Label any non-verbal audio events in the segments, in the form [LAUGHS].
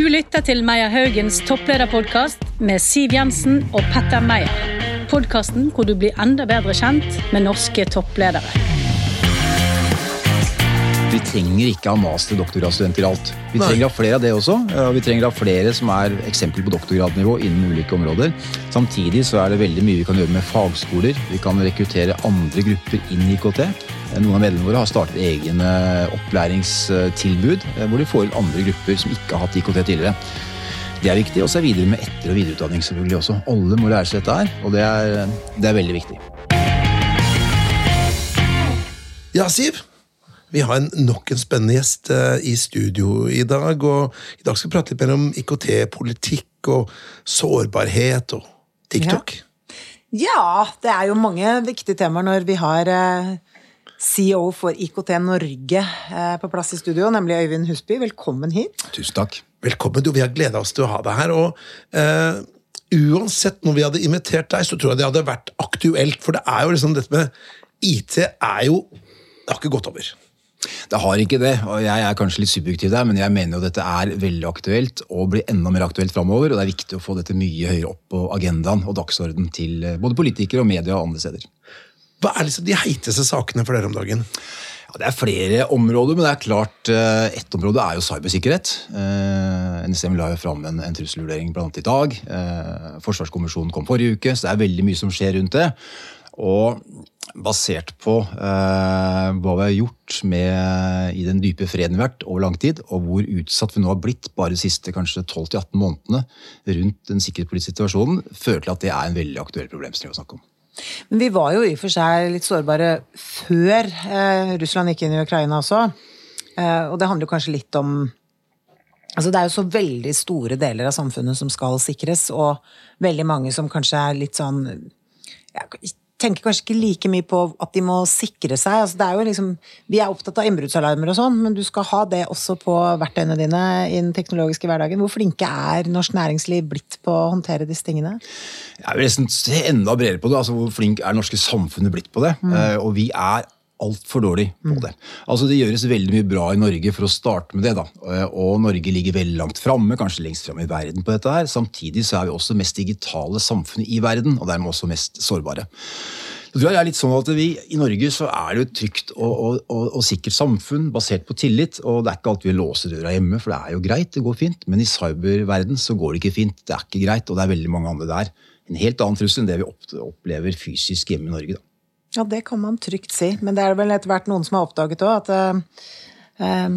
Du lytter til Meyer Haugens topplederpodkast med Siv Jensen og Petter Meyer. Podkasten hvor du blir enda bedre kjent med norske toppledere. Vi trenger ikke ha master- og doktorgradsstudenter i alt. Vi trenger ha flere av det også. og Vi trenger ha flere som er eksempler på doktorgradnivå innen ulike områder. Samtidig så er det veldig mye vi kan gjøre med fagskoler. Vi kan rekruttere andre grupper inn i IKT. Noen av medlemmene våre har startet egne opplæringstilbud eh, hvor de får inn andre grupper som ikke har hatt IKT tidligere. Det er viktig. Og så er videre med etter- og videreutdanning selvfølgelig også. Alle må lære seg dette her, og det er, det er veldig viktig. Ja, Siv. Vi har en, nok en spennende gjest eh, i studio i dag. og I dag skal vi prate litt mer om IKT-politikk og sårbarhet og TikTok. Ja, det er jo mange viktige temaer når vi har eh, CEO for IKT Norge eh, på plass i studio, nemlig Øyvind Husby. Velkommen hit. Tusen takk. Velkommen. Du, vi har gleda oss til å ha deg her. og eh, Uansett når vi hadde invitert deg, så tror jeg det hadde vært aktuelt. For det er jo liksom dette med IT er jo Det har ikke gått over. Det har ikke det, og jeg er kanskje litt subjektiv der, men jeg mener jo dette er veldig aktuelt og blir enda mer aktuelt framover. Og det er viktig å få dette mye høyere opp på agendaen og dagsorden til eh, både politikere og media og andre steder. Hva er liksom de heiteste sakene for dere om dagen? Ja, det er flere områder, men det er klart eh, ett område er jo cybersikkerhet. Eh, NSM la jo fram en, en trusselvurdering blant annet i dag. Forsvarskommisjonen kom forrige uke, så det er veldig mye som skjer rundt det. Og basert på eh, hva vi har gjort med, i den dype freden vi har vært over lang tid, og hvor utsatt vi nå har blitt bare de siste kanskje 12-18 månedene rundt den sikkerhetspolitiske situasjonen, føler til at det er en veldig aktuell problemstilling å snakke om. Men vi var jo i og for seg litt sårbare før eh, Russland gikk inn i Ukraina også. Eh, og det handler kanskje litt om Altså Det er jo så veldig store deler av samfunnet som skal sikres, og veldig mange som kanskje er litt sånn ja, tenker kanskje ikke like mye på at de må sikre seg. Altså, det er jo liksom, vi er opptatt av innbruddsalarmer og sånn, men du skal ha det også på verktøyene dine i den teknologiske hverdagen. Hvor flinke er norsk næringsliv blitt på å håndtere disse tingene? Jeg vil nesten se enda bredere på det. altså Hvor flink er det norske samfunnet blitt på det? Mm. Uh, og vi er altfor dårlig på det. Altså Det gjøres veldig mye bra i Norge for å starte med det. da. Og Norge ligger veldig langt framme, kanskje lengst framme i verden på dette her. Samtidig så er vi også mest digitale samfunnet i verden, og dermed også mest sårbare. Så tror jeg det er litt sånn at vi, I Norge så er det jo et trygt og, og, og, og, sikkert samfunn basert på tillit. og Det er ikke alltid vi låser døra hjemme, for det er jo greit, det går fint. Men i cyberverden så går det ikke fint. Det er ikke greit, og det er veldig mange andre der. En helt annen trussel enn det vi opplever fysisk hjemme i Norge. da. Ja, det kan man trygt si. Men det er vel etter hvert noen som har oppdaget òg at uh,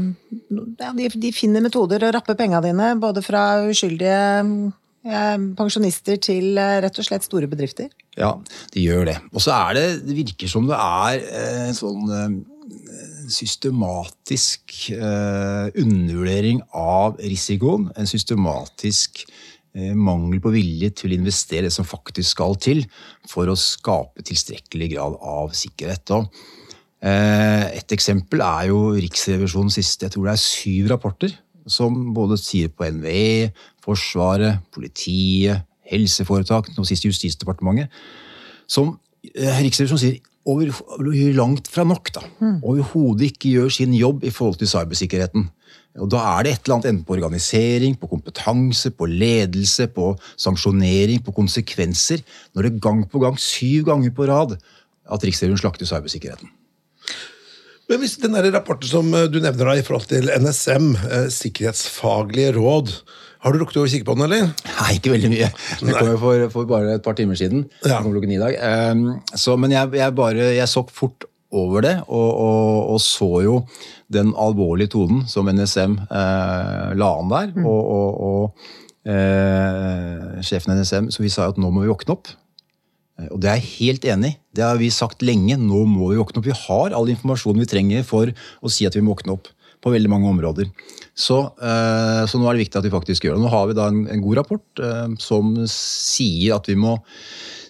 de, de, finner metoder å rappe penga dine, både fra uskyldige uh, pensjonister til rett og slett store bedrifter. Ja, de gjør det. Og så er det Det virker som det er en sånn systematisk undervurdering av risikoen. En systematisk Eh, mangel på vilje til å investere det som faktisk skal til for å skape tilstrekkelig grad av sikkerhet. Eh, et eksempel er jo Riksrevisjonens siste jeg tror det er syv rapporter, som både sier på NVE, Forsvaret, politiet, helseforetak, nå sist Justisdepartementet, som eh, Riksrevisjonen sier over, langt fra nok. da. Mm. Overhodet ikke gjør sin jobb i forhold til cybersikkerheten. Og Da er det et eller annet enten på organisering, på kompetanse, på ledelse, på sanksjonering, på konsekvenser, når det gang på gang, syv ganger på rad, at Riksrevisjonen slakter cybersikkerheten. Men hvis den der rapporten som eh, du nevner da, i forhold til NSM, eh, sikkerhetsfaglige råd, har du rukket å kikke på den, eller? Nei, ikke veldig mye. Det kom jo for, for, bare et par timer siden. Ja. klokken ni i dag. Um, så, men jeg, jeg, bare, jeg så fort over det, og, og, og, så jo den alvorlige tonen som NSM eh, la an der. Mm. Og, og eh, sjefen i NSM så vi sa at nå må vi våkne opp. Eh, og det er jeg helt enig i. Det har vi sagt lenge. Nå må vi våkne opp. Vi har all informasjonen vi trenger for å si at vi må våkne opp på veldig mange områder. Så, eh, så, nå er det viktig at vi faktisk gjør det. Nå har vi da en, en god rapport eh, som sier at vi må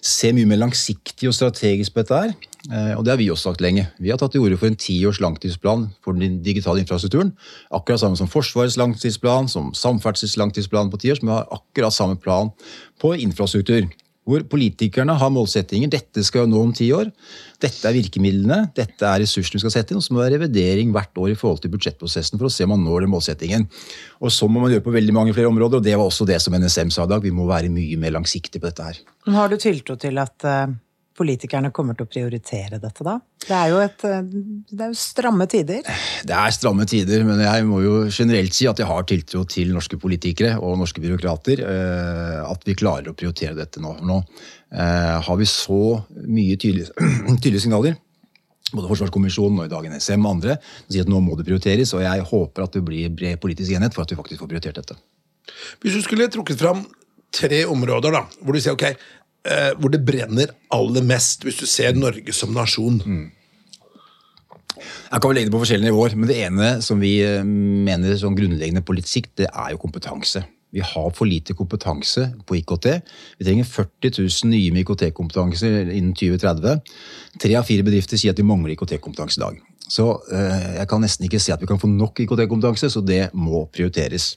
se mye mer langsiktig og strategisk på dette her. Eh, og det har vi også sagt lenge. Vi har tatt til orde for en tiårs langtidsplan for den digitale infrastrukturen. Akkurat samme som Forsvarets langtidsplan, som Samferdselets langtidsplan på ti år, som har akkurat samme plan på infrastruktur. Hvor politikerne har målsettinger. Dette skal vi nå om ti år. Dette er virkemidlene. Dette er ressursene vi skal sette inn. Og så må det være revidering hvert år i forhold til budsjettprosessen for å se om man når den målsettingen. Og så må man gjøre på veldig mange flere områder, og det var også det som NSM sa i dag. Vi må være mye mer langsiktige på dette her. Har du tiltro til at eh, politikerne kommer til å prioritere dette, da? Det er jo, et, eh, det er jo stramme tider. Det er stramme tider, men jeg må jo generelt si at jeg har tiltro til norske politikere og norske byråkrater. eh, At vi klarer å prioritere dette nå. Nå eh, har vi så mye tydelige, [CLEARS THROAT] tydelige signaler. Både Forsvarskommisjonen og i dag NSM og andre som sier at nå må det prioriteres. Og jeg håper at det blir bred politisk enighet for at vi faktisk får prioritert dette. Hvis du skulle trukket fram tre områder da, hvor du sier ok, eh, hvor det brenner aller mest, hvis du ser Norge som nasjon. Jeg kan vel legge det på forskjellige nivåer, men det ene som vi eh, mener som grunnleggende sikt, det er jo kompetanse. Vi har for lite kompetanse på IKT. Vi trenger 40 000 nye med IKT-kompetanse innen 2030. Tre av fire bedrifter sier at de mangler IKT-kompetanse i dag. Så eh, jeg kan nesten ikke se at vi kan få nok IKT-kompetanse, så det må prioriteres.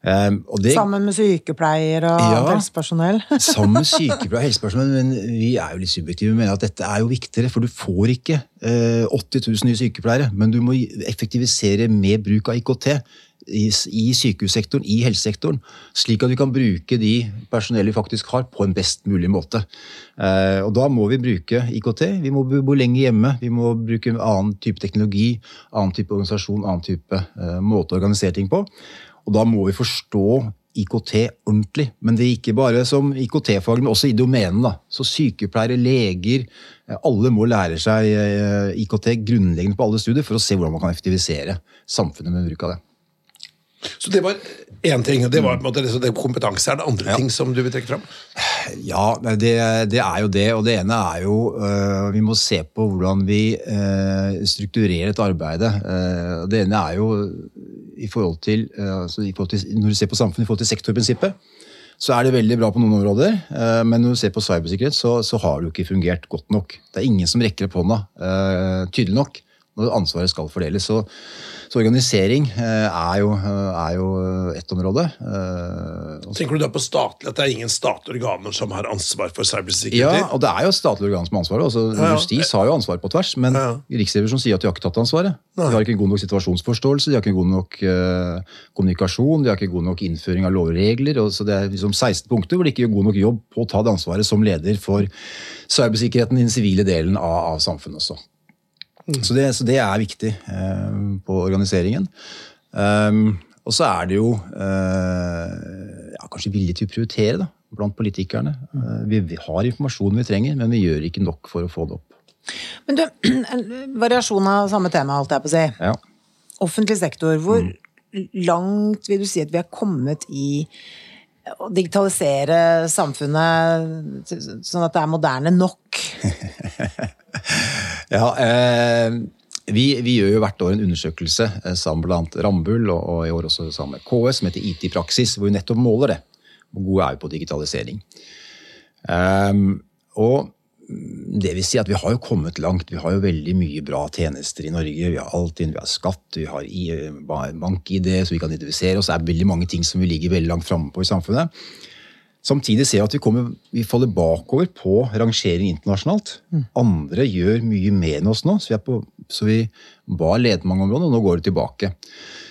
Eh, og det, Sammen med sykepleier og Ja. helsepersonell. [LAUGHS] Sammen med sykepleier og helsepersonell, men vi er jo litt subjektive. Vi mener at dette er jo viktigere, for du får ikke eh, 80 000 nye sykepleiere. Men du må effektivisere med bruk av IKT i, i sykehussektoren, i helsesektoren. Slik at vi kan bruke de personellet vi faktisk har, på en best mulig måte. Eh, og da må vi bruke IKT. Vi må bo lenger hjemme. Vi må bruke annen type teknologi, annen type organisasjon, annen type eh, måte å organisere ting på. Og da må vi forstå IKT ordentlig. Men det er ikke bare som IKT-fag, men også i domenen. da. Så sykepleiere, leger, eh, alle må lære seg eh, IKT grunnleggende på alle studier for å se hvordan man kan effektivisere samfunnet med bruk av det. Så det var én ting. Det var på en måte det, det kompetanse. Er det andre Ja. ting som du vil trekke fram? Ja, det, det er jo det. Og det ene er jo øh, Vi må se på hvordan vi øh, strukturerer et arbeidet. Uh, det ene er jo i forhold til, øh, altså i forhold til Når du ser på samfunnet i forhold til sektorprinsippet, så er det veldig bra på noen områder. øh, men når du ser på cybersikkerhet, så, så har det jo ikke fungert godt nok. Det er ingen som rekker opp hånda øh, tydelig nok når ansvaret skal fordeles. Så, så organisering øh, er, jo, øh, er jo ett område. Tenker du da på statlig, at det er ingen statlige organer som har ansvar for cybersikkerhet? Ja, og det er jo statlige statlig organ som har ansvaret. Altså, ja. Justis har jo ansvar på tvers, men Ja, Riksrevisjonen sier at de har ikke tatt ansvaret. De har ikke god nok situasjonsforståelse, de har ikke god nok eh, kommunikasjon, de har ikke god nok innføring av lovregler. Og så det er liksom 16 punkter hvor de ikke gjør god nok jobb på å ta det ansvaret som leder for cybersikkerheten i den sivile delen av, av samfunnet også. Så, det, så det er viktig eh, på organiseringen. Um, og så er det jo eh, ja, kanskje vilje til å prioritere da, blant politikerne. Eh, vi, vi har informasjonen vi trenger, men vi gjør ikke nok for å få det opp. Men du, [CLEARS THROAT] en variasjon av samme tema, holdt jeg på å si. Ja. Offentlig sektor, hvor Mm. langt vil du si at vi har kommet i å digitalisere samfunnet sånn at det er moderne nok? [LAUGHS] Ja, eh, vi, vi gjør jo hvert år en undersøkelse eh, sammen blant Rambull og, og i år også sammen med KS som heter IT i praksis, hvor vi nettopp måler det. Hvor gode er vi på digitalisering? Ehm, og det vil si at vi har jo kommet langt. Vi har jo veldig mye bra tjenester i Norge. Vi har Altinn, vi har skatt, vi har bank-ID, så vi kan identifisere oss. Det er veldig mange ting som vi ligger veldig langt framme på i samfunnet. Samtidig ser jeg at vi, kommer, vi faller bakover på rangering internasjonalt. Andre gjør mye mer enn oss nå, så vi, på, så vi var ledende mange områder, og nå går det tilbake.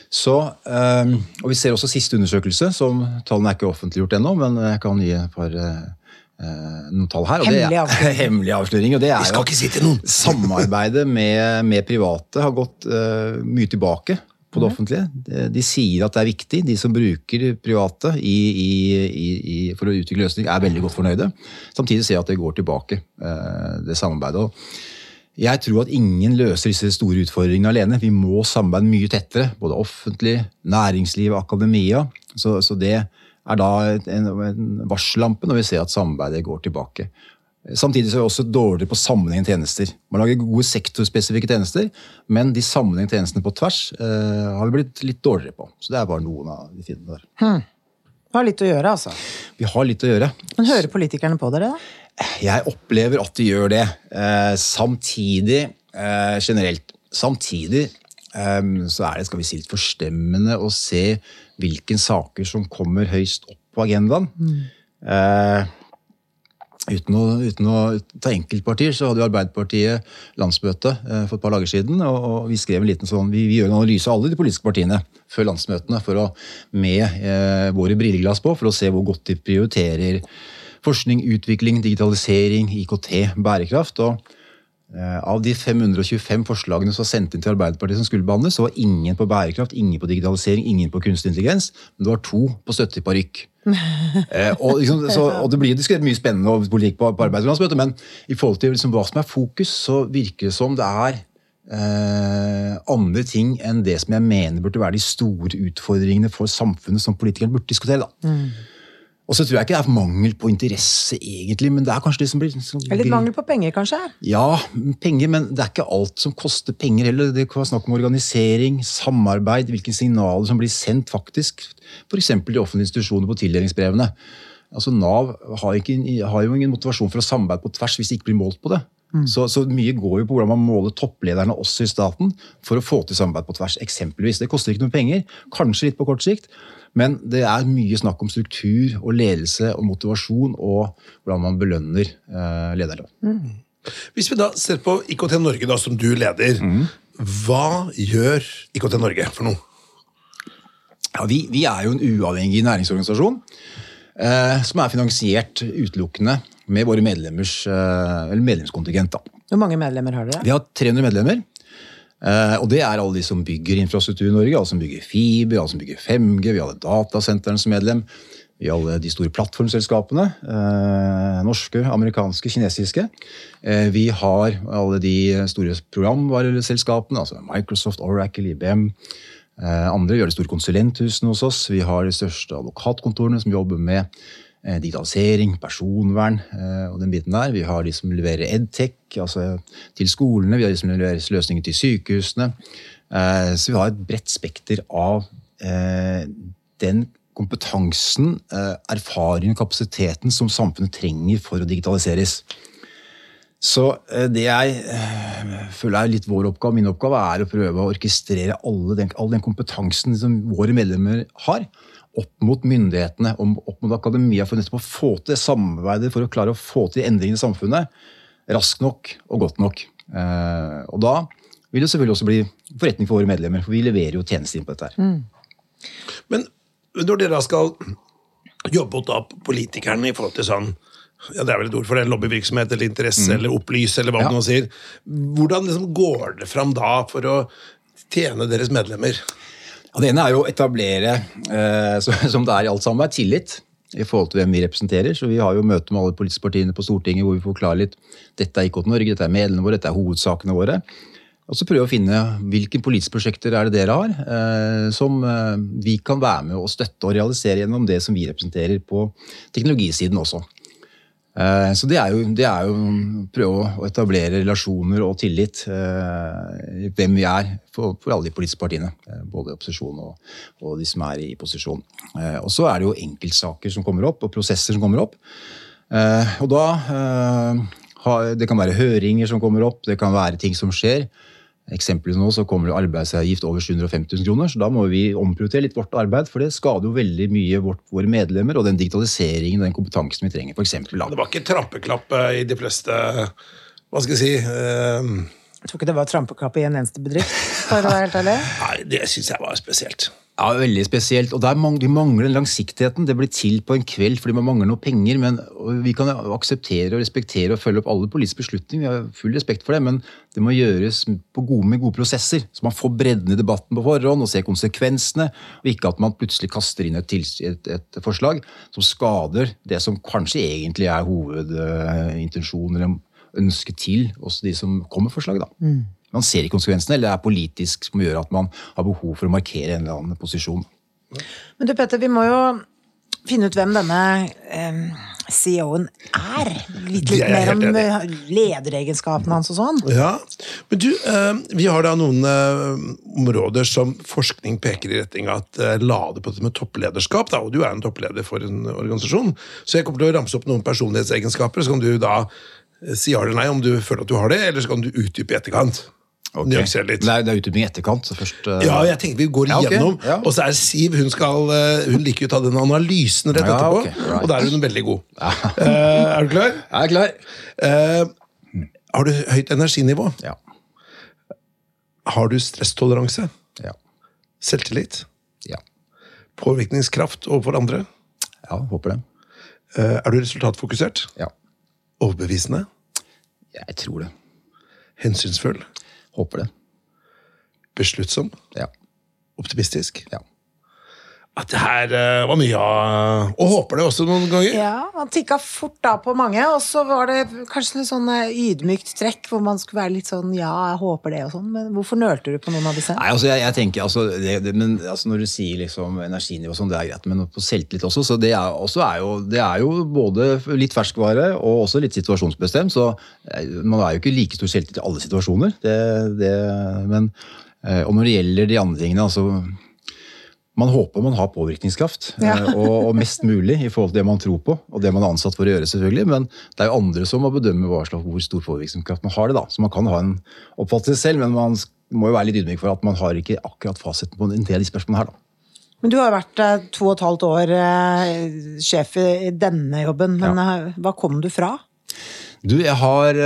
Så, eh, og Vi ser også siste undersøkelse, som tallene er ikke offentliggjort ennå, men jeg kan gi et par eh, noen tall her. Hemmelige det er- Hemmelig avsløring. [LAUGHS] Hemmelig avsløring. Og det er Vi skal jo ikke si til noen! Samarbeidet med, med private har gått eh, mye tilbake på det Mhm. offentlige. De, sier at det er viktig. De som bruker private i, i, i, i, for å utvikle løsninger, er veldig godt fornøyde. Samtidig ser jeg at det går tilbake, eh, det samarbeidet. Jeg tror at ingen løser disse store utfordringene alene. Vi må samarbeide mye tettere. Både offentlig, næringsliv, akademia. Så, så det er da en, en varsellampe når vi ser at samarbeidet går tilbake. Samtidig så er vi også dårligere på sammenhengende tjenester. Man lager gode sektorspesifikke tjenester, men de sammenhengende tjenestene på tvers eh, har vi blitt litt dårligere på. Så det er bare noen av de fiendene der. Vi har litt å gjøre, altså. Vi har litt å gjøre. Men hører politikerne på dere, da? Jeg opplever at de gjør det. Eh, samtidig, eh, generelt Samtidig eh, så er det skal vi si, litt forstemmende å se hvilke saker som kommer høyst opp på agendaen. Eh, Uten å, uten å ta enkeltpartier, så hadde jo Arbeiderpartiet landsmøte eh, for et par dager siden. og, og Vi skrev en liten sånn, vi, vi, gjør en analyse av alle de politiske partiene før landsmøtene for å, med eh, våre brilleglass på for å se hvor godt de prioriterer forskning, utvikling, digitalisering, IKT, bærekraft. og av de 525 forslagene som var sendt inn til Arbeiderpartiet som skulle behandles, så var ingen på bærekraft, ingen på digitalisering, ingen på kunstig intelligens. Men det var to på støtte til parykk. [LAUGHS] eh, og, liksom, og, det blir diskutert mye spennende over politikk på, på arbeidslandsmøtet, men i forhold til liksom, hva som er fokus, så virker det som det er eh, andre ting enn det som jeg mener burde være de store utfordringene for samfunnet som politikerne burde diskutere. da. Mm. Og så tror jeg ikke det er mangel på interesse, egentlig, men det er kanskje det som blir som Litt blir... mangel på penger, kanskje? Ja, penger, men det er ikke alt som koster penger heller. Det kan være snakk om organisering, samarbeid, hvilke signaler som blir sendt, faktisk. F.eks. de offentlige institusjoner på tildelingsbrevene. Altså Nav har, ikke, har, jo ingen motivasjon for å samarbeide på tvers hvis det ikke blir målt på det. Mm. Så, så, mye går jo på hvordan man måler topplederne også i staten for å få til samarbeid på tvers. eksempelvis. Det koster ikke noe penger, kanskje litt på kort sikt, men det er mye snakk om struktur og ledelse og motivasjon og hvordan man belønner eh, lederne. Mm. Hvis vi da ser på IKT Norge, da, som du leder, mm. hva gjør IKT Norge for noe? Ja, vi, vi er jo en uavhengig næringsorganisasjon eh, som er finansiert utelukkende med våre medlemmers eh, medlemskontingent. Da. Hvor mange medlemmer har dere? Vi har 300 medlemmer. Uh, og det er alle de som bygger infrastruktur i Norge. Alle som bygger fiber, alle som bygger 5G, vi har alle datasentrene som medlem. Vi har alle de store plattformselskapene. Uh, norske, amerikanske, kinesiske. Vi har alle de store programvareselskapene, altså Microsoft, Oracle, IBM. andre gjør de store konsulenthusene hos oss. Vi har de største advokatkontorene som jobber med Eh, digitalisering, personvern eh, og den biten der. Vi har de som leverer edtech altså til skolene, vi har de som leverer løsninger til sykehusene. Eh, så vi har et bredt spekter av den kompetansen, erfaringen og kapasiteten som samfunnet trenger for å digitaliseres. Så det jeg føler er litt vår oppgave, min oppgave, er å prøve å orkestrere den, all den kompetansen som våre medlemmer har opp mot myndighetene, opp mot akademia, for nettopp å få til samarbeidet for å klare å få til endringene i samfunnet raskt nok og godt nok. Eh, og da vil det selvfølgelig også bli forretning for våre medlemmer, for vi leverer jo tjenester inn på dette. her. Mm. Men når dere skal jobbe mot politikerne i forhold til sånn ja, det er vel et ord for det, lobbyvirksomhet eller interesse mm. eller opplyse, eller hva ja. man sier. Hvordan liksom går det fram da for å tjene deres medlemmer? Det ene er jo å etablere, eh, som det er i alt sammen, tillit i forhold til hvem vi representerer. Så Vi har jo møte med alle politiske partiene på Stortinget hvor vi forklarer litt dette er IKT Norge, dette er medlemmene våre, dette er hovedsakene våre. Og så prøve å finne hvilke politiske prosjekter er det dere har eh, som eh, vi kan være med å støtte og realisere gjennom det som vi representerer på teknologisiden også. Eh, så det er, jo, det er jo å prøve å etablere relasjoner og tillit. Eh, hvem vi er for, for alle de politiske partiene. Eh, både opposisjon og, og, de som er i posisjon. Og så er det jo enkeltsaker som kommer opp, og prosesser som kommer opp. Og da Det kan være høringer som kommer opp, det kan være ting som skjer eksempelvis nå så kommer det arbeidsavgift over 750 000 kroner, så da må vi omprioritere litt vårt arbeid, for det skader jo veldig mye vårt, våre medlemmer og den digitaliseringen og den kompetansen vi trenger. For eksempel, det var ikke trampeklapp eh, i de fleste Hva skal jeg si uh... Jeg tror ikke det var trampeklapp i en eneste bedrift, for å være helt ærlig. Nei, det syns jeg var spesielt. Ja, Veldig spesielt. Og mang De mangler den langsiktigheten. Det blir til på en kveld fordi man mangler noe penger. men Vi kan akseptere og respektere og følge opp alle politiske beslutninger. Vi har full respekt for det, men det må gjøres gode, med gode prosesser. Så man får bredden i debatten på forhånd og ser konsekvensene. Og ikke at man plutselig kaster inn et, et, et forslag som skader det som kanskje egentlig er hovedintensjonen eller ønsket til hos de som kommer med forslaget. da. Mm man ser ikke konsekvensene, eller det er politisk som gjør at man har behov for å markere en eller annen posisjon. Men du Petter, vi må jo finne ut hvem denne eh, CEO-en er. Litt, litt mer om eh, lederegenskapene hans og sånn. Ja, men du, eh, Vi har da noen eh, områder som forskning peker i retning av at eh, lade på det med topplederskap. Da, og du er en toppleder for en organisasjon. Så jeg kommer til å ramse opp noen personlighetsegenskaper. Så kan du da eh, si ja eller nei om du føler at du har det, eller så kan du utdype i etterkant. Ok. nyansere litt. Er, det er utdyping i etterkant. Så først, uh... Ja, jeg tenkte vi går Ja, okay. igjennom. Ja. Og så er Siv Hun, skal, eh, hun liker jo å ta den analysen rett etterpå. okay. right. Og der er hun veldig god. uh, [LAUGHS] er du klar? Jeg er klar. Uh, har du høyt energinivå? Ja. Har du stresstoleranse? Ja. Selvtillit? Ja. Påvirkningskraft overfor andre? ja, håper det. Er du resultatfokusert? Ja. Overbevisende? Jeg tror det. Hensynsfull? Håper det. Besluttsom? Ja. Optimistisk? Ja. At det her eh, var mye av Og håper det også noen ganger. Ja, han tikka fort da på mange, og så var det kanskje litt sånn eh, ydmykt trekk hvor man skulle være litt sånn ja, jeg håper det og sånn, men hvorfor nølte du på noen av disse? Nei, altså jeg, jeg tenker, altså, det, det, men, altså Når du sier liksom energinivå sånn, det er greit, men på selvtillit også, så det er, også er, jo, det er jo både litt ferskvare og også litt situasjonsbestemt. Så eh, man er jo ikke like stor selvtillit i alle situasjoner. Det, det, men, og når det gjelder de andre tingene, altså man håper man har påvirkningskraft, Ja. eh, og, og mest mulig i forhold til det man tror på, og det man er ansatt for å gjøre, selvfølgelig. Men det er jo andre som må bedømme hva slags, hvor stor påvirkningskraft man har det. da. Så man kan ha en oppfattelse selv, men man må jo være litt ydmyk for at man har ikke akkurat fasiten på en del av de spørsmålene her. da. Men du har vært eh, to og et halvt år eh, sjef i, denne jobben, men ja. hva kom du fra? Du, jeg har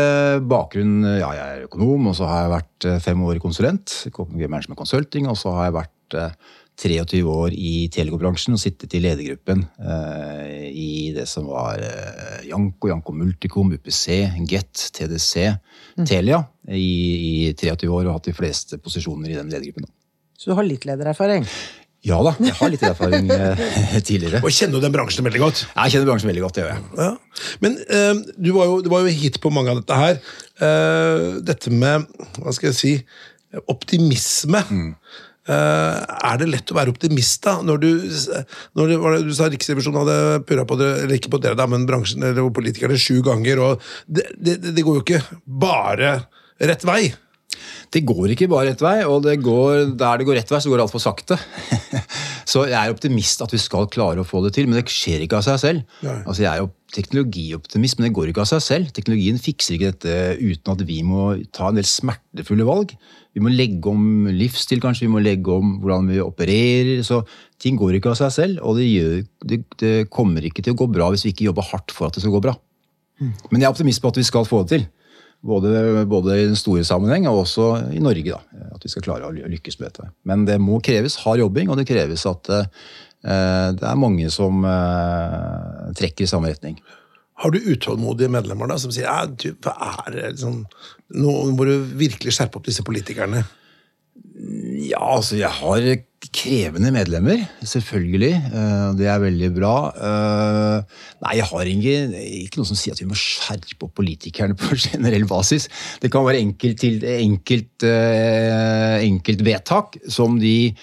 bakgrunn Ja, jeg er økonom, og så har jeg vært fem år konsulent. Management Consulting, og så har jeg vært 23 år i telekombransjen og sittet i ledergruppen eh, i det som var eh, Janko, Janko Multicom, UPC, Get, TDC, Telia i, i 23 år og hatt de fleste posisjoner i den ledergruppen. Så du har litt ledererfaring? Ja da, jeg har litt erfaring [LAUGHS] eh, tidligere. Og kjenner du den bransjen veldig godt? Jeg kjenner bransjen veldig godt, det gjør jeg. Ja. Men uh, du, var jo, du var jo hit på mange av dette her. Uh, dette med, hva skal jeg si, optimisme. Eh, er det lett å være optimist da, når du, når det, du sa Riksrevisjonen hadde purra på det, eller ikke på dere da, men bransjen eller politikerne sju ganger, og det, det, det går jo ikke bare rett vei. Det går ikke bare rett vei, og det går, der det går rett vei, så går det altfor sakte. [LAUGHS] så jeg er optimist at vi skal klare å få det til, men det skjer ikke av seg selv. Nei. Altså Jeg er jo teknologioptimist, men det går ikke av seg selv. Teknologien fikser ikke dette uten at vi må ta en del smertefulle valg. Vi må legge om livsstil, kanskje. Vi må legge om hvordan vi opererer. Så ting går ikke av seg selv, og det, gjør, det, det kommer ikke til å gå bra hvis vi ikke jobber hardt for at det skal gå bra. Men jeg er optimist på at vi skal få det til. Både, både i den store sammenheng og også i Norge. da, At vi skal klare å lykkes med dette. Men det må kreves hard jobbing, og det kreves at eh, det er mange som eh, trekker i samme retning. Har du utålmodige medlemmer da, som sier at liksom, nå må du virkelig skjerpe opp disse politikerne? Ja, altså jeg har krevende medlemmer, selvfølgelig. Eh, Det er veldig bra. Eh, Nei, jeg har ikke, ikke noe som sier at vi må skjerpe opp politikerne på [LAUGHS] generell basis. Det kan være enkelt, enkelt, enkelt, vedtak som de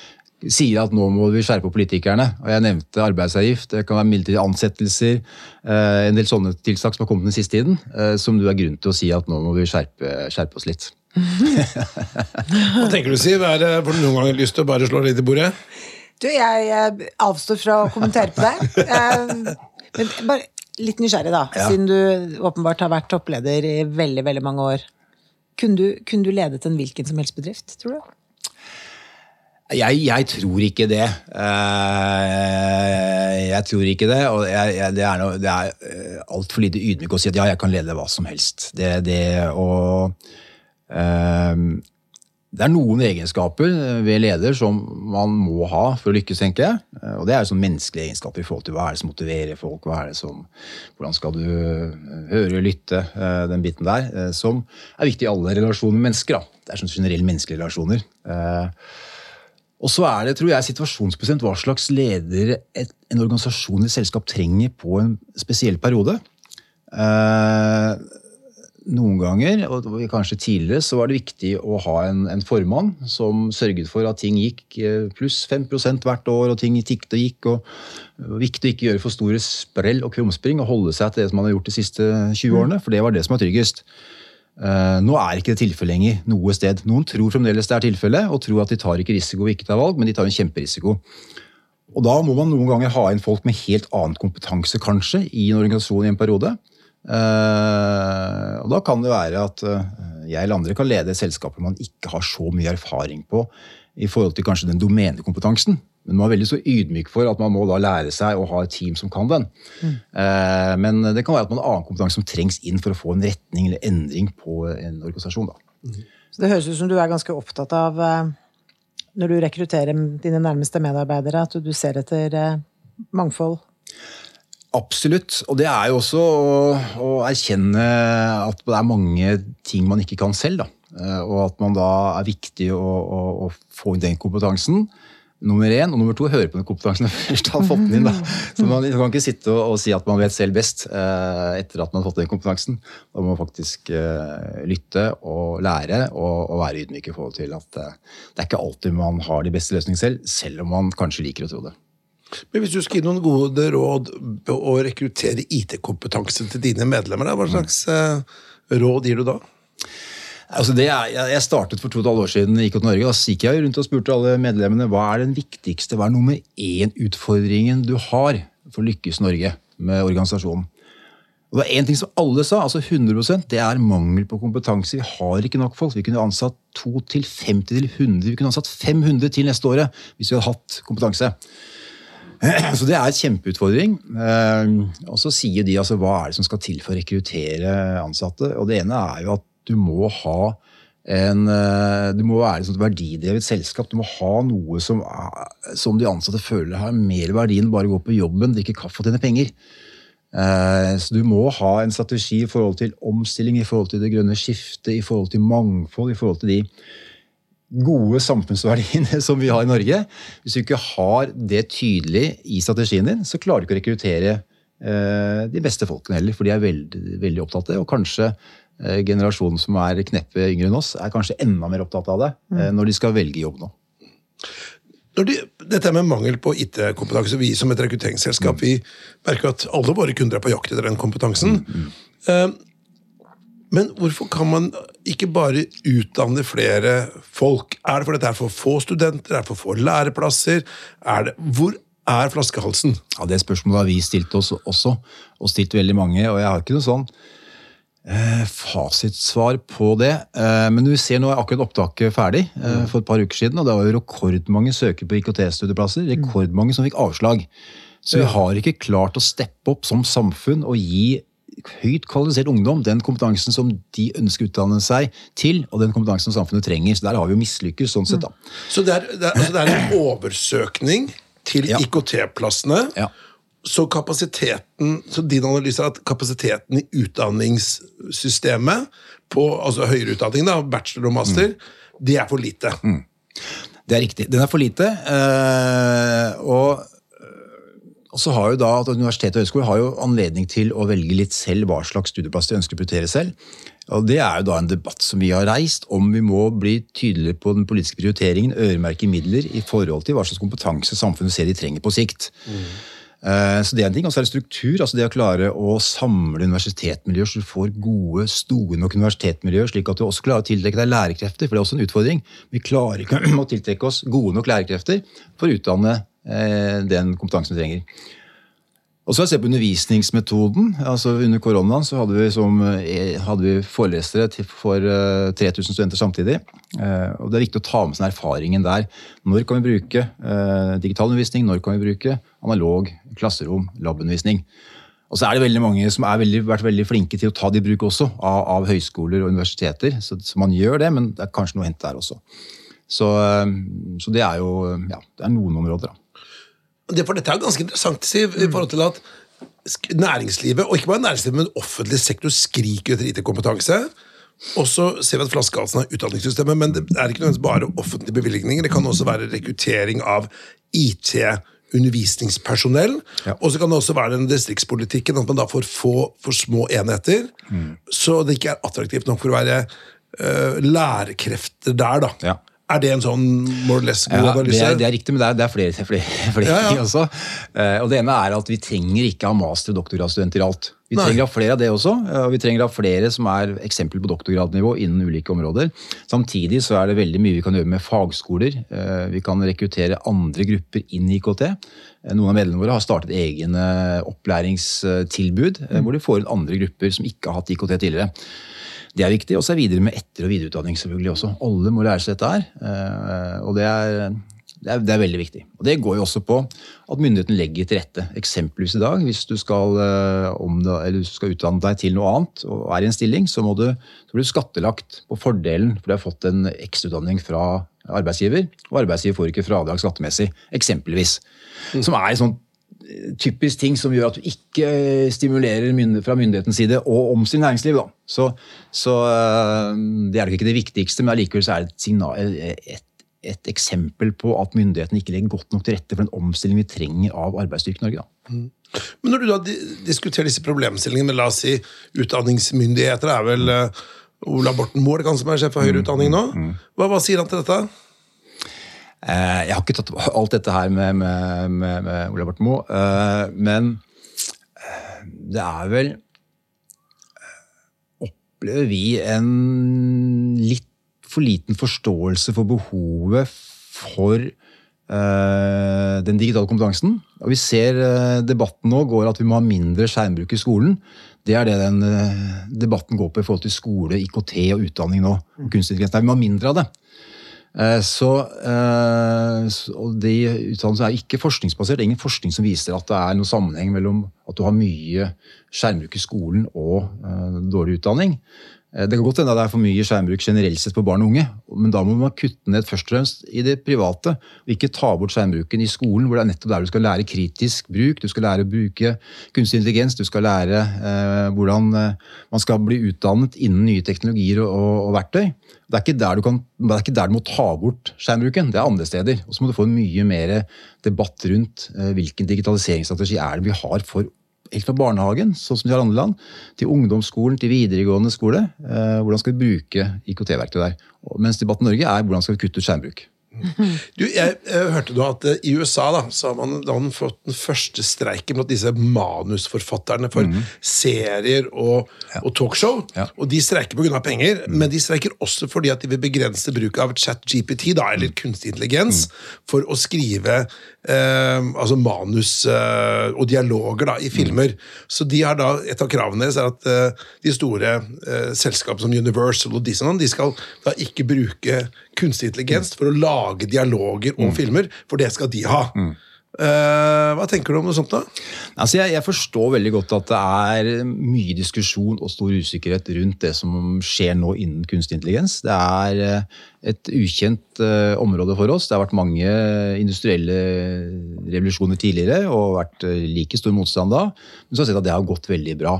sier at nå må vi skjerpe politikerne. Og Jeg nevnte arbeidsavgift, det kan være midlertidige ansettelser. eh, En del sånne tiltak som har kommet den siste tiden, eh, som du er grunn til å si at nå må vi skjerpe, skjerpe oss litt. Hva tenker du, Siv? Er det, får du noen ganger lyst til å bare slå litt i bordet? Du, jeg avstår fra å kommentere på det. Eh, Men bare litt nysgjerrig, da. Ja. Siden du åpenbart har vært toppleder i veldig, veldig mange år. Kunne du, kunne du ledet en hvilken som helst bedrift, tror du? Jeg, jeg tror ikke det. Eh, Jeg tror ikke det. Og jeg, jeg, det er, noe, det er eh, altfor lite ydmyk å si at ja, jeg kan lede hva som helst. Det, det, og, det er noen egenskaper ved leder som man må ha for å lykkes, tenker jeg. Eh, Og det er sånn menneskelige egenskaper i forhold til hva er det som motiverer folk. hva er det som, Hvordan skal du høre og lytte, eh, den biten der. eh, Som er viktig i alle relasjoner med mennesker. da. Det er sånn generelle menneskelige relasjoner. Eh, og så er det tror jeg, situasjonsbestemt hva slags leder en organisasjon eller selskap trenger på en spesiell periode. Eh, noen ganger, og kanskje tidligere, så var det viktig å ha en, en formann som sørget for at ting gikk eh, pluss 5 hvert år, og ting tikket og gikk. og Viktig å ikke gjøre for store sprell og krumspring og holde seg til det som man har gjort de siste 20 årene, for det var det som var tryggest. Eh, nå er ikke det tilfellet lenger noe sted. Noen tror fremdeles det er tilfellet, og tror at de tar ikke risiko og ikke tar valg, men de tar en kjemperisiko. Og da må man noen ganger ha inn folk med helt annen kompetanse, kanskje, i en organisasjon i en periode. Eh, og da kan det være at uh, jeg eller andre kan lede selskaper man ikke har så mye erfaring på i forhold til kanskje den domenekompetansen. Men man er veldig så ydmyk for at man må da lære seg å ha et team som kan den. Mm. Uh, men det kan være at man har annen kompetanse som trengs inn for å få en retning eller endring på en organisasjon. Da. Mm. Så Det høres ut som du er ganske opptatt av, når du rekrutterer dine nærmeste medarbeidere, at du ser etter mangfold? Absolutt. Og det er jo også å, å, erkjenne at det er mange ting man ikke kan selv. Da. Eh, og at man da er viktig å, å, å få inn den kompetansen nummer én. Og nummer to høre på den kompetansen man [LAUGHS] først har fått den inn. Da. Så Man kan ikke sitte og, og si at man vet selv best eh, etter at man har fått den kompetansen. Da må man faktisk eh, lytte og lære og, og være ydmyk i forhold til at det er ikke alltid man har de beste løsningene selv, selv om man kanskje liker å tro det. Men Hvis du skal gi noen gode råd å rekruttere IT-kompetanse til dine medlemmer, hva slags eh, råd gir du da? Altså er, jeg startet for to og et halvt år siden i IKT Norge. Da gikk jeg rundt og spurte alle medlemmene hva er den viktigste, hva er nummer én-utfordringen du har for å lykkes Norge med organisasjonen. Og det var én ting som alle sa, altså 100% det er mangel på kompetanse. Vi har ikke nok folk. Vi kunne ansatt 2 til 50 til 100. Vi kunne ansatt 500 til neste året hvis vi hadde hatt kompetanse. [CLEARS THROAT] Så det er en kjempeutfordring. Ehm, og så sier de altså hva er det som skal til for å rekruttere ansatte. Og det ene er jo at du må ha en, eh, du må være et verdidrevet selskap. Du må ha noe som, som, de ansatte føler har mer verdi enn bare å gå på jobben, drikke kaffe og tjene penger. Eh, så du må ha en strategi i forhold til omstilling, i forhold til det grønne skiftet, i forhold til mangfold, i forhold til de gode samfunnsverdiene [LAUGHS] som vi har i Norge. Hvis du ikke har det tydelig i strategien din, så klarer du ikke å rekruttere eh, de beste folkene heller, for de er veldig, veldig opptatt av det. Og kanskje eh, generasjonen som er kneppet yngre enn oss, er kanskje enda mer opptatt av det eh, mm. når de skal velge jobb nå. De, dette med mangel på IT-kompetanse, vi som et rekrutteringsselskap, mm. vi merker at alle våre kunder er på jakt etter den kompetansen. Mm. Mm. Men hvorfor kan man ikke bare utdanne flere folk? Er det fordi det er for få studenter? Er det for få læreplasser? Er det, hvor er flaskehalsen? Ja, Det spørsmålet har vi stilt oss også, og stilt veldig mange. Og jeg har ikke noe sånn eh, fasitsvar på det. Eh, men du ser nå er akkurat opptaket ferdig eh, for et par uker siden, og det var jo rekordmange søkere på IKT-studieplasser. Rekordmange som fikk avslag. Så vi har ikke klart å steppe opp som samfunn og gi høyt kvalifisert ungdom den kompetansen som de ønsker å utdanne seg til, og den kompetansen som samfunnet trenger. Så der har vi jo mislykkes sånn sett, da. Mm. Så det er, det er, altså det er en oversøkning til ja. IKT-plassene. Ja. Så kapasiteten, så din analyse er at kapasiteten i utdanningssystemet, på altså høyere utdanning, da, bachelor og master, mm. det er for lite. Mm. Det er riktig. Den er for lite. Øh, og og så har jo da at Universitetet og høyskoler har jo anledning til å velge litt selv hva slags studieplass de ønsker å prioritere selv. Og Det er jo da en debatt som vi har reist, om vi må bli tydeligere på den politiske prioriteringen, øremerke midler i forhold til hva slags kompetanse samfunnet ser de trenger på sikt. Mm. Så det er en ting, Og så er det struktur. altså Det å klare å samle universitetmiljøer så du får gode, store nok universitetmiljøer, slik at du også klarer å tiltrekke deg lærekrefter. For det er også en utfordring. Vi klarer ikke å tiltrekke oss gode nok lærekrefter for å utdanne den kompetansen vi trenger. Og så har jeg sett på undervisningsmetoden. altså Under koronaen så hadde vi, som, eh, hadde vi forelesere for 3000 eh, studenter samtidig. Og Det er viktig å ta med seg erfaringen der. Når kan vi bruke digital undervisning? Når kan vi bruke analog klasserom, labundervisning? Og så er det veldig mange som har vært veldig flinke til å ta det i bruk også, av, av høyskoler og universiteter. Så, så, man gjør det, men det er kanskje noe å hente der også. Så, så det er jo ja, det er noen områder. da. Det, for dette er ganske interessant, Siv, i forhold til at næringslivet, og ikke bare næringslivet, men offentlig sektor skriker etter IT-kompetanse. Og så ser vi at flaskehalsen er utdanningssystemet, men det er ikke nødvendigvis bare offentlige bevilgninger. Det kan også være rekruttering av IT-undervisningspersonell. Ja. Og så kan det også være den distriktspolitikken, at man da får få for små enheter. Mm. Så det ikke er attraktivt nok for å være uh, lærekrefter der, da. Ja. Er det en sånn more or less god ja, analyse? Det er, det er, riktig, men det er, det er flere, flere, flere [LAUGHS] ja, ja. [LAUGHS] også. Uh, og det ene er at vi trenger ikke ha master- og doktorgradsstudenter i alt. Vi Nei. trenger ha flere av det også, og vi trenger ha flere som er eksempel på doktorgradnivå innen ulike områder. Samtidig så er det veldig mye vi kan gjøre med fagskoler. Uh, vi kan rekruttere andre grupper inn i IKT. Noen av medlemmene våre har startet egne opplæringstilbud, mm. hvor de får inn andre grupper som ikke har hatt IKT tidligere. Det er viktig. Og så er videre med etter- og videreutdanning selvfølgelig også. Alle må lære seg dette her. eh, Og det er, det er, det er veldig viktig. Og det går jo også på at myndigheten legger til rette. Eksempelvis i dag, hvis du skal, eh, om det, eller du skal utdanne deg til noe annet og er i en stilling, så, må du, så blir du skattelagt på fordelen for du har fått en ekstrautdanning fra arbeidsgiver, og arbeidsgiver får ikke fradrag skattemessig, eksempelvis. Som er en sånn eh, typisk ting som gjør at du ikke eh, stimulerer fra myndighetens side å omstille næringsliv. Da. Så, så eh, det er nok ikke det viktigste, men allikevel er det et, signal, et, et eksempel på at myndighetene ikke legger godt nok til rette for den omstilling vi trenger av arbeidsstyrken i Norge. Da. Men når du da di- diskuterer disse problemstillingene med la oss si utdanningsmyndigheter, er vel eh, Ola Borten Moe det som er sjef for høyere utdanning nå? Hva, hva sier han til dette? Eh, Jeg har ikke tatt alt dette her med, med, med, med Ola Borten Moe, eh, men eh, det er vel Opplever vi en litt for liten forståelse for behovet for eh, den digitale kompetansen? Og vi ser debatten nå går at vi må ha mindre skjermbruk i skolen. Det er det den debatten går på i forhold til skole, IKT og utdanning nå. Nei, Vi må ha mindre av det. Eh, Så, eh, og de utdannelsene er ikke forskningsbasert. Det er ingen forskning som viser at det er noen sammenheng mellom at du har mye skjermbruk i skolen og eh, dårlig utdanning. Eh, Det kan godt hende at det er for mye skjermbruk generelt sett på barn og unge, men da må man kutte ned først og fremst i det private, og ikke ta bort skjermbruken i skolen, hvor det er nettopp der du skal lære kritisk bruk, du skal lære å bruke kunstig intelligens, du skal lære eh, hvordan eh, man skal bli utdannet innen nye teknologier og, og, og verktøy. Det er, du kan, det er ikke der du må ta bort skjermbruken, det er andre steder. Og så må du få en mye mer debatt rundt eh, hvilken digitaliseringsstrategi er det vi har for helt fra barnehagen, sånn som de har andre land, til ungdomsskolen, til videregående skole. Eh, hvordan skal vi bruke IKT-verktøy der? Mens debatten i Norge er hvordan skal vi kutte ut skjermbruk. [LAUGHS] Du, jeg, jeg hørte nå at eh, I USA da, så har man da fått den første streiken blant disse manusforfatterne for serier og, og talkshow. Ja. Og De streiker pga. penger, men de streiker også fordi at de vil begrense bruk av chat-GPT, da, eller kunstig intelligens, for å skrive eh, altså manus eh, og dialoger da, i filmer. Så de har da, Et av kravene deres er at eh, de store eh, selskapene som Universal og Disneyland de skal da ikke bruke kunstig intelligens for å lage dialoger og filmer, for det skal de ha. Eh, hva tenker du om noe sånt? da? Altså jeg, jeg forstår veldig godt at det er mye diskusjon og stor usikkerhet rundt det som skjer nå innen kunstig intelligens. Det er eh, et ukjent uh, område for oss. Det har vært mange industrielle revolusjoner tidligere og vært like stor motstand da. Men så har vi sett at det har gått veldig bra.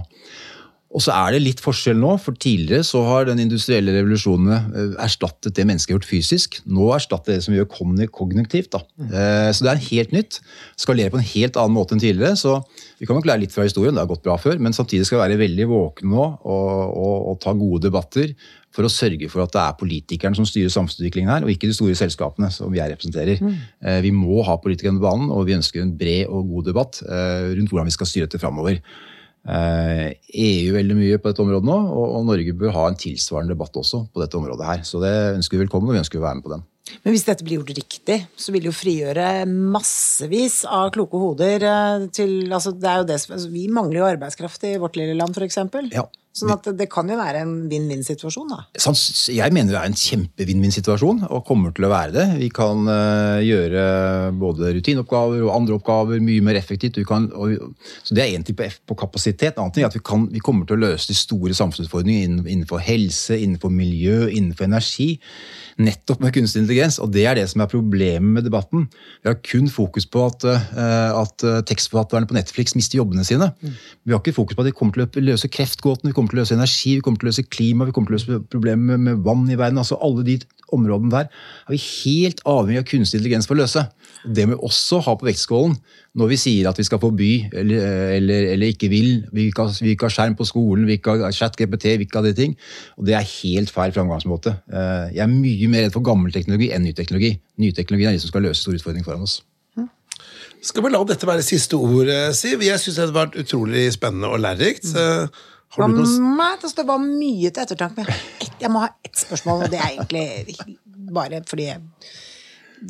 Og så er det litt forskjell nå, for tidligere så har den industrielle revolusjonen eh, erstattet det mennesket har gjort fysisk. Nå erstatter det som vi gjør kognitivt. Da. Eh, Så det er helt nytt. Skalerer på en helt annen måte enn tidligere. Så vi kan nok lære litt fra historien, det har gått bra før, men samtidig skal vi være veldig våkne nå og, og, og ta gode debatter for å sørge for at det er politikerne som styrer samfunnsutviklingen her, og ikke de store selskapene som jeg representerer. Mm. Vi må ha politikerne på banen, og vi ønsker en bred og god debatt eh, rundt hvordan vi skal styre dette framover. Eh, EU veldig mye på dette området nå, og, og Norge bør ha en tilsvarende debatt også på dette området her. Så det ønsker vi velkommen, og vi ønsker å være med på den. Men hvis dette blir gjort riktig, så vil det jo frigjøre massevis av kloke hoder eh, til altså det er jo det som, altså Vi mangler jo arbeidskraft i vårt lille land, f.eks. Ja. Sånn at det, kan jo være en vinn-vinn-situasjon, da. Jeg mener det er en kjempe-vinn-vinn-situasjon, og kommer til å være det. Vi kan eh, gjøre både rutineoppgaver og andre oppgaver mye mer effektivt. Kan, og, så Det er én ting på, på kapasitet. En annen ting er at vi, kan, vi kommer til å løse de store samfunnsutfordringene innenfor helse, innenfor miljø, innenfor energi. Nettopp med kunstig intelligens, og det er det som er problemet med debatten. Vi har kun fokus på at, eh, at eh, tekstforfatterne på Netflix mister jobbene sine. Vi har ikke fokus på at de kommer til å løse kreftgåten, vi kommer til å løse energi, vi kommer til å løse klima, vi kommer til å løse problemer med, med vann i verden. altså Alle de områdene der er vi helt avhengig av kunstig intelligens for å løse. Det må vi også ha på vektskålen når vi sier at vi skal forby eller, eller, eller ikke vil. Vi ikke, har, vi ikke ha skjerm på skolen, vi ikke har chat-GPT, vi ikke har de ting. Og det er helt feil framgangsmåte. Eh, Jeg er mye mer redd for gammel teknologi enn ny teknologi. Ny teknologi er de som skal løse store utfordringer foran oss. Skal vi la dette være siste ord, Siv? Jeg syns det har vært utrolig spennende og lærerikt. Eh, Har du noe Nei, det står bare mye til ettertanke. Men jeg, jeg må ha ett spørsmål, og det er egentlig bare fordi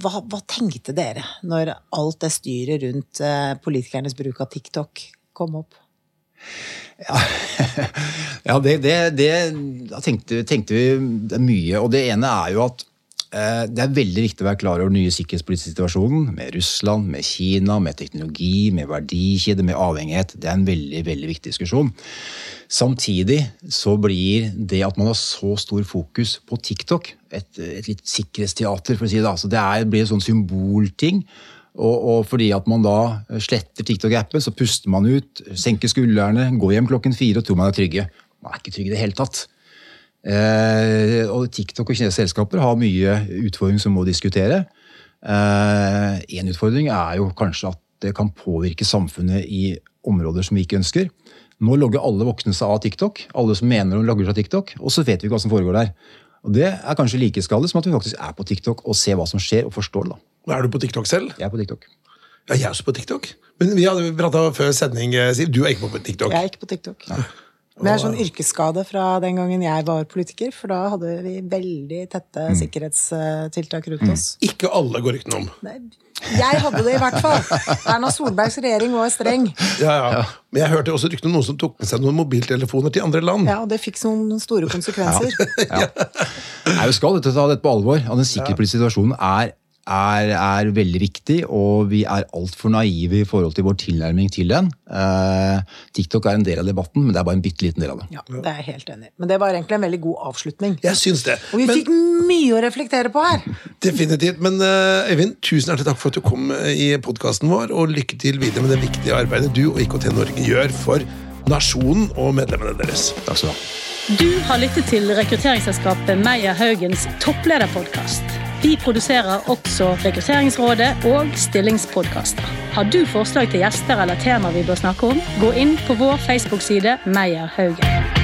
hva, hva tenkte dere når alt det styret rundt eh, politikernes bruk av TikTok kom opp? Ja, [LAUGHS] det, det, det da tenkte, tenkte vi mye. Og det ene er jo at det er veldig viktig å være klar over den nye sikkerhetspolitiske situasjonen med Russland, med Kina, med teknologi, med verdikjede, med avhengighet. Det er en veldig, veldig viktig diskusjon. Samtidig så blir det at man har så stor fokus på TikTok, et, et litt sikkerhetsteater, for å si det. Altså, det er, blir en sånn symbolting. Og, og, fordi at man da sletter TikTok-appen, så puster man ut, senker skuldrene, går hjem klokken fire og tror man er trygge. Man er ikke trygg i det hele tatt. Eh, og TikTok og kinesiske selskaper har mye utfordringer som må diskutere. Eh, en utfordring er jo kanskje at det kan påvirke samfunnet i områder som vi ikke ønsker. Nå logger alle voksne seg av TikTok, alle som mener de logger seg av TikTok, og så vet vi ikke hva som foregår der. Og Det er kanskje like skadelig som at vi faktisk er på TikTok og ser hva som skjer og forstår det. da. Er du på TikTok selv? Jeg er på TikTok. Ja, jeg er også på TikTok. Men vi hadde prata før sending, eh, Siv. Du er ikke på TikTok. Jeg er ikke på TikTok. Men jeg er sånn yrkesskade fra den gangen jeg var politiker, for da hadde vi veldig tette sikkerhetstiltak rundt oss. Ikke alle går ryktene om. Nei, Jeg hadde det i hvert fall. Erna Solbergs regjering var streng. Ja, ja. Men jeg hørte også rykter om noen som tok med seg noen mobiltelefoner til andre land. Ja, Og det fikk noen store konsekvenser. [LAUGHS] Nei, Vi skal dette, ta dette på alvor. Den sikkerhetspolitiske situasjonen er, er, er veldig viktig, og vi er altfor naive i forhold til vår tilnærming til den. Eh, TikTok er en del av debatten, men det er bare en bitte liten del av det. Ja, Det er jeg helt enig. Men det var egentlig en veldig god avslutning. Jeg syns det. Og vi Men- fikk mye å reflektere på her! Definitivt. Men Eivind, Øyvind, tusen hjertelig takk for at du kom eh, i podkasten vår, og lykke til videre med det viktige arbeidet du og IKT Norge gjør for nasjonen og medlemmene deres. Takk skal du ha. Du har lyttet til rekrutteringsselskapet Meyer Haugens topplederpodkast. Vi produserer også Rekrutteringsrådet og stillingspodkaster. Har du forslag til gjester eller temaer vi bør snakke om, gå inn på vår Facebook-side Meyer Haugen.